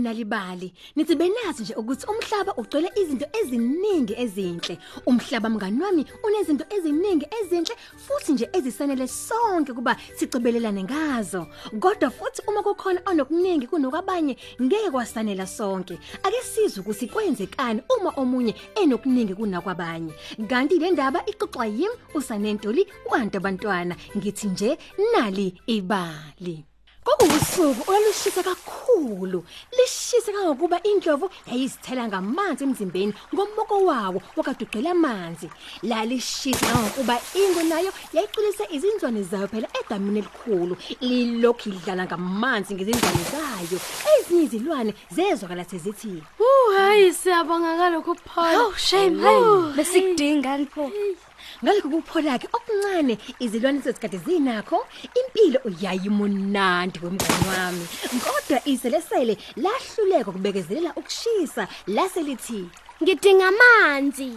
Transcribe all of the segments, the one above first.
benalibali nithi benazi nje ukuthi umhlaba ugcwele izinto eziningi ezinhle. Umhlaba mngani wami unezinto eziningi ezinhle futhi nje ezisanele sonke kuba sicibelelane ngazo. Kodwa futhi uma kukhona onokuningi kunokwabanye ngeke kwasanela sonke. Ake sizwe ukuthi kwenzekani uma omunye enokuningi kunakwabanye. Kanti le ndaba ixoxwa yimi usanentoli kwantu abantwana ngithi nje nali ibali. Kwakuwusuku olwalishisa kakhulu. Lishisa kangokuba indlovu yayizithela ngamanzi emzimbeni ngomboko wawo wakadugqela amanzi. La lishisa kangokuba ingo nayo yayiculise izinzwane zayo phela edamini elikhulu. Lilokhu idlala ngamanzi ngezindlwane zayo. Ezinye izilwane zezwakala sezithi Uh hayi siyabonga ngalokho Paul. Oh shame hayi besikudinga nipho. Ngalokho kuphola ke okuncane izilwane sesikade zinakho impilo yayimunandi wemngani wami kodwa iselesele lahluleka kubekezelela ukushisa laselithi Ngidinga amanzi.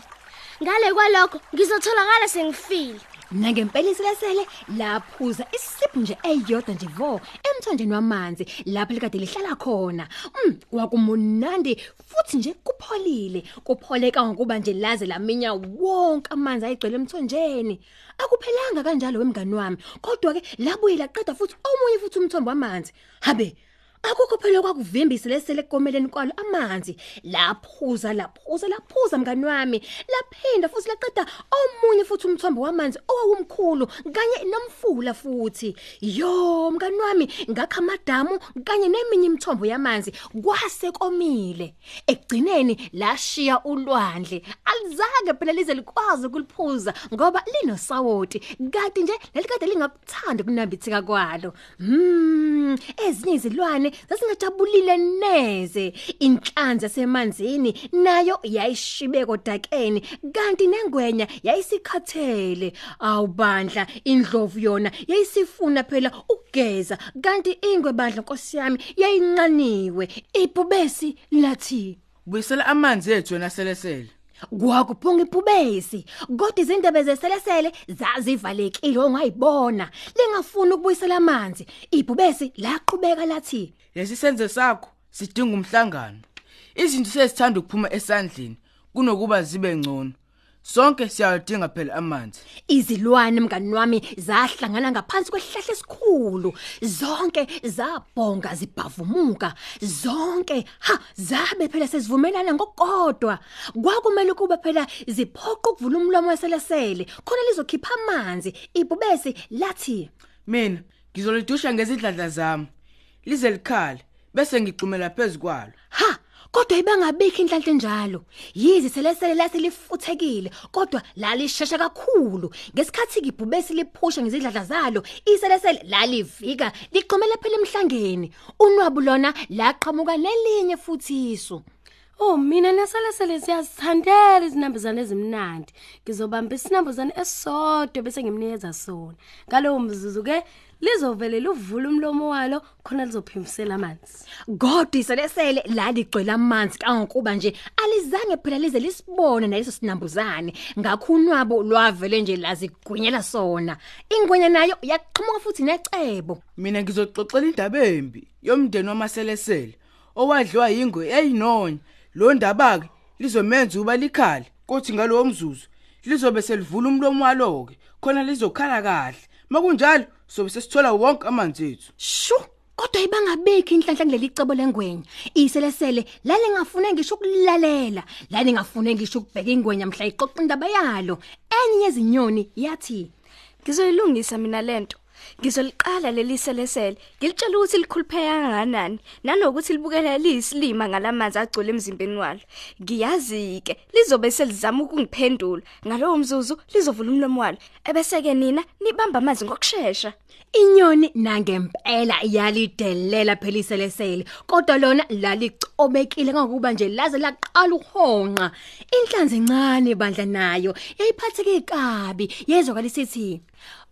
Ngale kwalokho ngizotholakala sengifile. Nangempela iselesele laphuza isipho nje eyodwa nje vo emthonjeni wamanzi lapho likade lihlala khona. Mm kwakumunandi futhi nje kupholile. Kupholeka ngokuba nje laze laminya wonke amanzi ayigcwele emthonjeni. Akuphelanga kanjalo wemngani wami kodwa ke labuye laqeda futhi omunye futhi umthombo wamanzi. Habe Akukho phela kwakuvimba iselesele komeleni kwalo amanzi. Laphuza laphuza laphuza mngani wami. Laphinda futhi laqeda omunye futhi umthombo wamanzi owawumkhulu kanye nomfula futhi. Yo mngani wami ngakha amadamu kanye neminye imithombo yamanzi kwase komile ekugcineni lashiya ulwandle. Alizange phela lize likwazi ukuliphuza ngoba linosawoti. Kanti nje lalikade lingakuthanda kunambitheka kwalo. Mm ezinye izilwane zasingajabulile neze. Inhlanzi yasemanzini nayo yayishibe kodakeni kanti nengwenya yayisikhathele. Awubandla indlovu yona yayisifuna phela ukugeza kanti ingwe bandla nkosi yami yayinqaniwe. Ibhubesi lathi Buyisela amanzi ethu wena selesele. Kwakuphunga iphubesi kodwa izindebe zeselesele zazivalekile ongayibona lingafuni ukubuyisela amanzi ibhubesi laqhubeka lathi Lesi senze sakho sidinga umhlangano. Izinto sezithanda ukuphuma esandleni kunokuba zibe ngcono. Sonke siyadinga phela amanzi. izilwane mngani wami zahlangana ngaphansi kwesihlahla esikhulu zonke zabhonga zibhavumuka zonke ha zabe phela sezivumelana ngokodwa kwakumele ukuba phela ziphoqa ukuvula umlomo weselesele khona lizokhipha amanzi ibhubesi lathi Mina ngizolidusha ngezidladla zami. Lize likhale bese ngicumela phezukwalo. ha kodwa ibangabikho inhlanhla enjalo. Yizi selesele lase lifuthekile kodwa lalishesha kakhulu. Ngesikhathi ibhubesi liphusha ngezidladla zalo iselesele lalivika liqhumela phela emhlangeni. Unwabu lona laqhamuka nelinye futhi isu. Oh mina neselesele siyazithandela izinambuzane ezimnandi. Ngizobamba isinambuzane esodwa bese ngimnikeza sona. Ngalowo mzuzu ke lizovele luvula umlomo walo khona lizophimsela amanzi. kodwa iselesele laligcwele amanzi kangokuba nje alizange phela lize lisibone naleso sinambuzane ngakho unwabo lwavele nje lazigwinyela sona ingwenya nayo yaqhamuka futhi necebo Mina ngizoxoxela indaba embi yomndeni wamaselesele owadliwa yingwe eyinonya. Lo ndaba ke lizomenza uba likhali kothi ngalowo mzuzu lizobe selivula umlomo walo ke khona lizokhala kahle. Makunjalo sobe sesithola wonke amanzi ethu. Shu, kodwa ibangabikho inhlanhla kuleli cebo lengwenya. Iselesele lale ngafune ngisho ukulalela, lale ngafune ngisho ukubheka ingwenya mhla iqoqa indaba yalo. Enye yezinyoni yathi, Ngizoyilungisa mina lento. Ngizoliqala leli selesele. Ngilitshela ukuthi likhulupheka kangakanani nanokuthi libukela liyisilima ngalamanzi agcwele emzimbeni walo. Ngiyazi ke lizobe selizama ukungiphendula. Ngalowo mzuzu lizovula umlomo walo. Ebese ke nina nibamba amanzi ngokusheshsha. inyoni nangempela yalidelela phela iselesele, kodwa lona lalicobekile ngokuba nje laze laqala uhonqa. Inhlanzi encane bandla nayo yayiphatheke kabi, yezwa kalisithi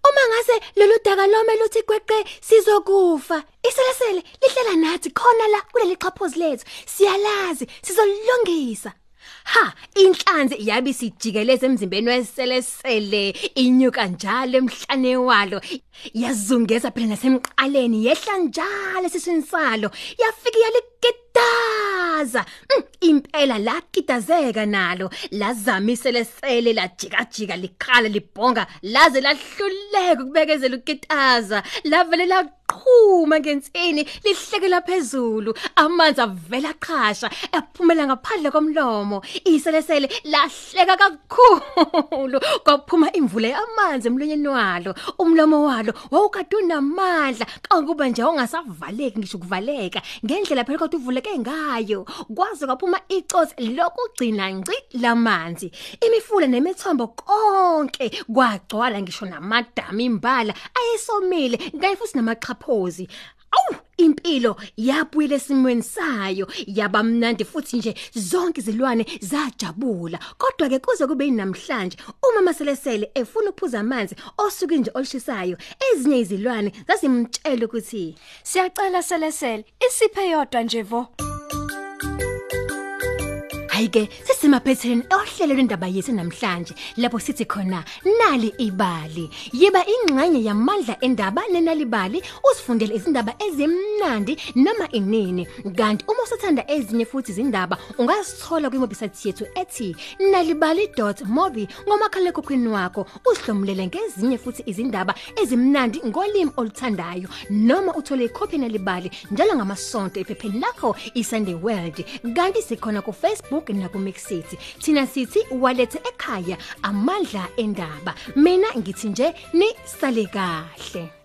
Uma ngase lolu daka lome luthi gweqe sizokufa. Iselesele lihlela nathi khona la kuleli xhaphozi lethu. Siyalazi sizolilungisa. Ha, inhlanzi yabe sijikeleza emzimbeni weselesele inyuka njalo emhlane walo. Yazungeza phela nasemqaleni yehla njalo sisinsalo. Yafika yaligid kitaza Mm, impela lakitazeka nalo. Lazamisele sele lajikajika likhala libhonga laze lahluleka ukubekezela ukitaza lavele laqhuma ngensini lihlekela phezulu. Amanzi avela aqhasha ephumela ngaphandle komlomo. Iselesele lahleka kakhulu kwaphuma imvula yamanzi emlonyeni walo. Umlomo walo wawukade unamandla kanguba nje ongasavaleki ngisho kuvaleka ngendlela phela kodwa uvuleke ngayo kwaze kwaphuma icotsi lokugcina ngci lamanzi. Imifula nemithombo konke kwagcwala ngisho namadami imbala ayesomile ngaye futhi namaqhaphozi Awu impilo yabuyile esimweni sayo yabamnandi futhi nje zonke izilwane zajabula kodwa ke kuze kube namhlanje uma maselesele efuna ukuphuza amanzi osuku nje olishisayo ezinye izilwane zasimtshela ukuthi Siyacela selesele isiphe yodwa nje vo. Hayike sesimaphetheleni ohlelo lendaba yethu namhlanje lapho sithi khona nali ibali. Yiba ingxenye yamandla endaba nenalibali usifundele izindaba ezimnandi noma inini. Kanti uma usathanda ezinye futhi izindaba ungazithola kwiwebsite yethu ethi nalibali.mobi ngomakhalekhukhwini wakho. Usihlomulele ngezinye futhi izindaba ezimnandi ngolimi oluthandayo. Noma uthole ikhophi nalibali njalo ngamasonto ephepheni lakho iSunday World. Kanti sikhona ku Facebook na ku Mixit thina sithi walethe ekhaya amandla endaba. Mina ngithi nje ni sale kahle.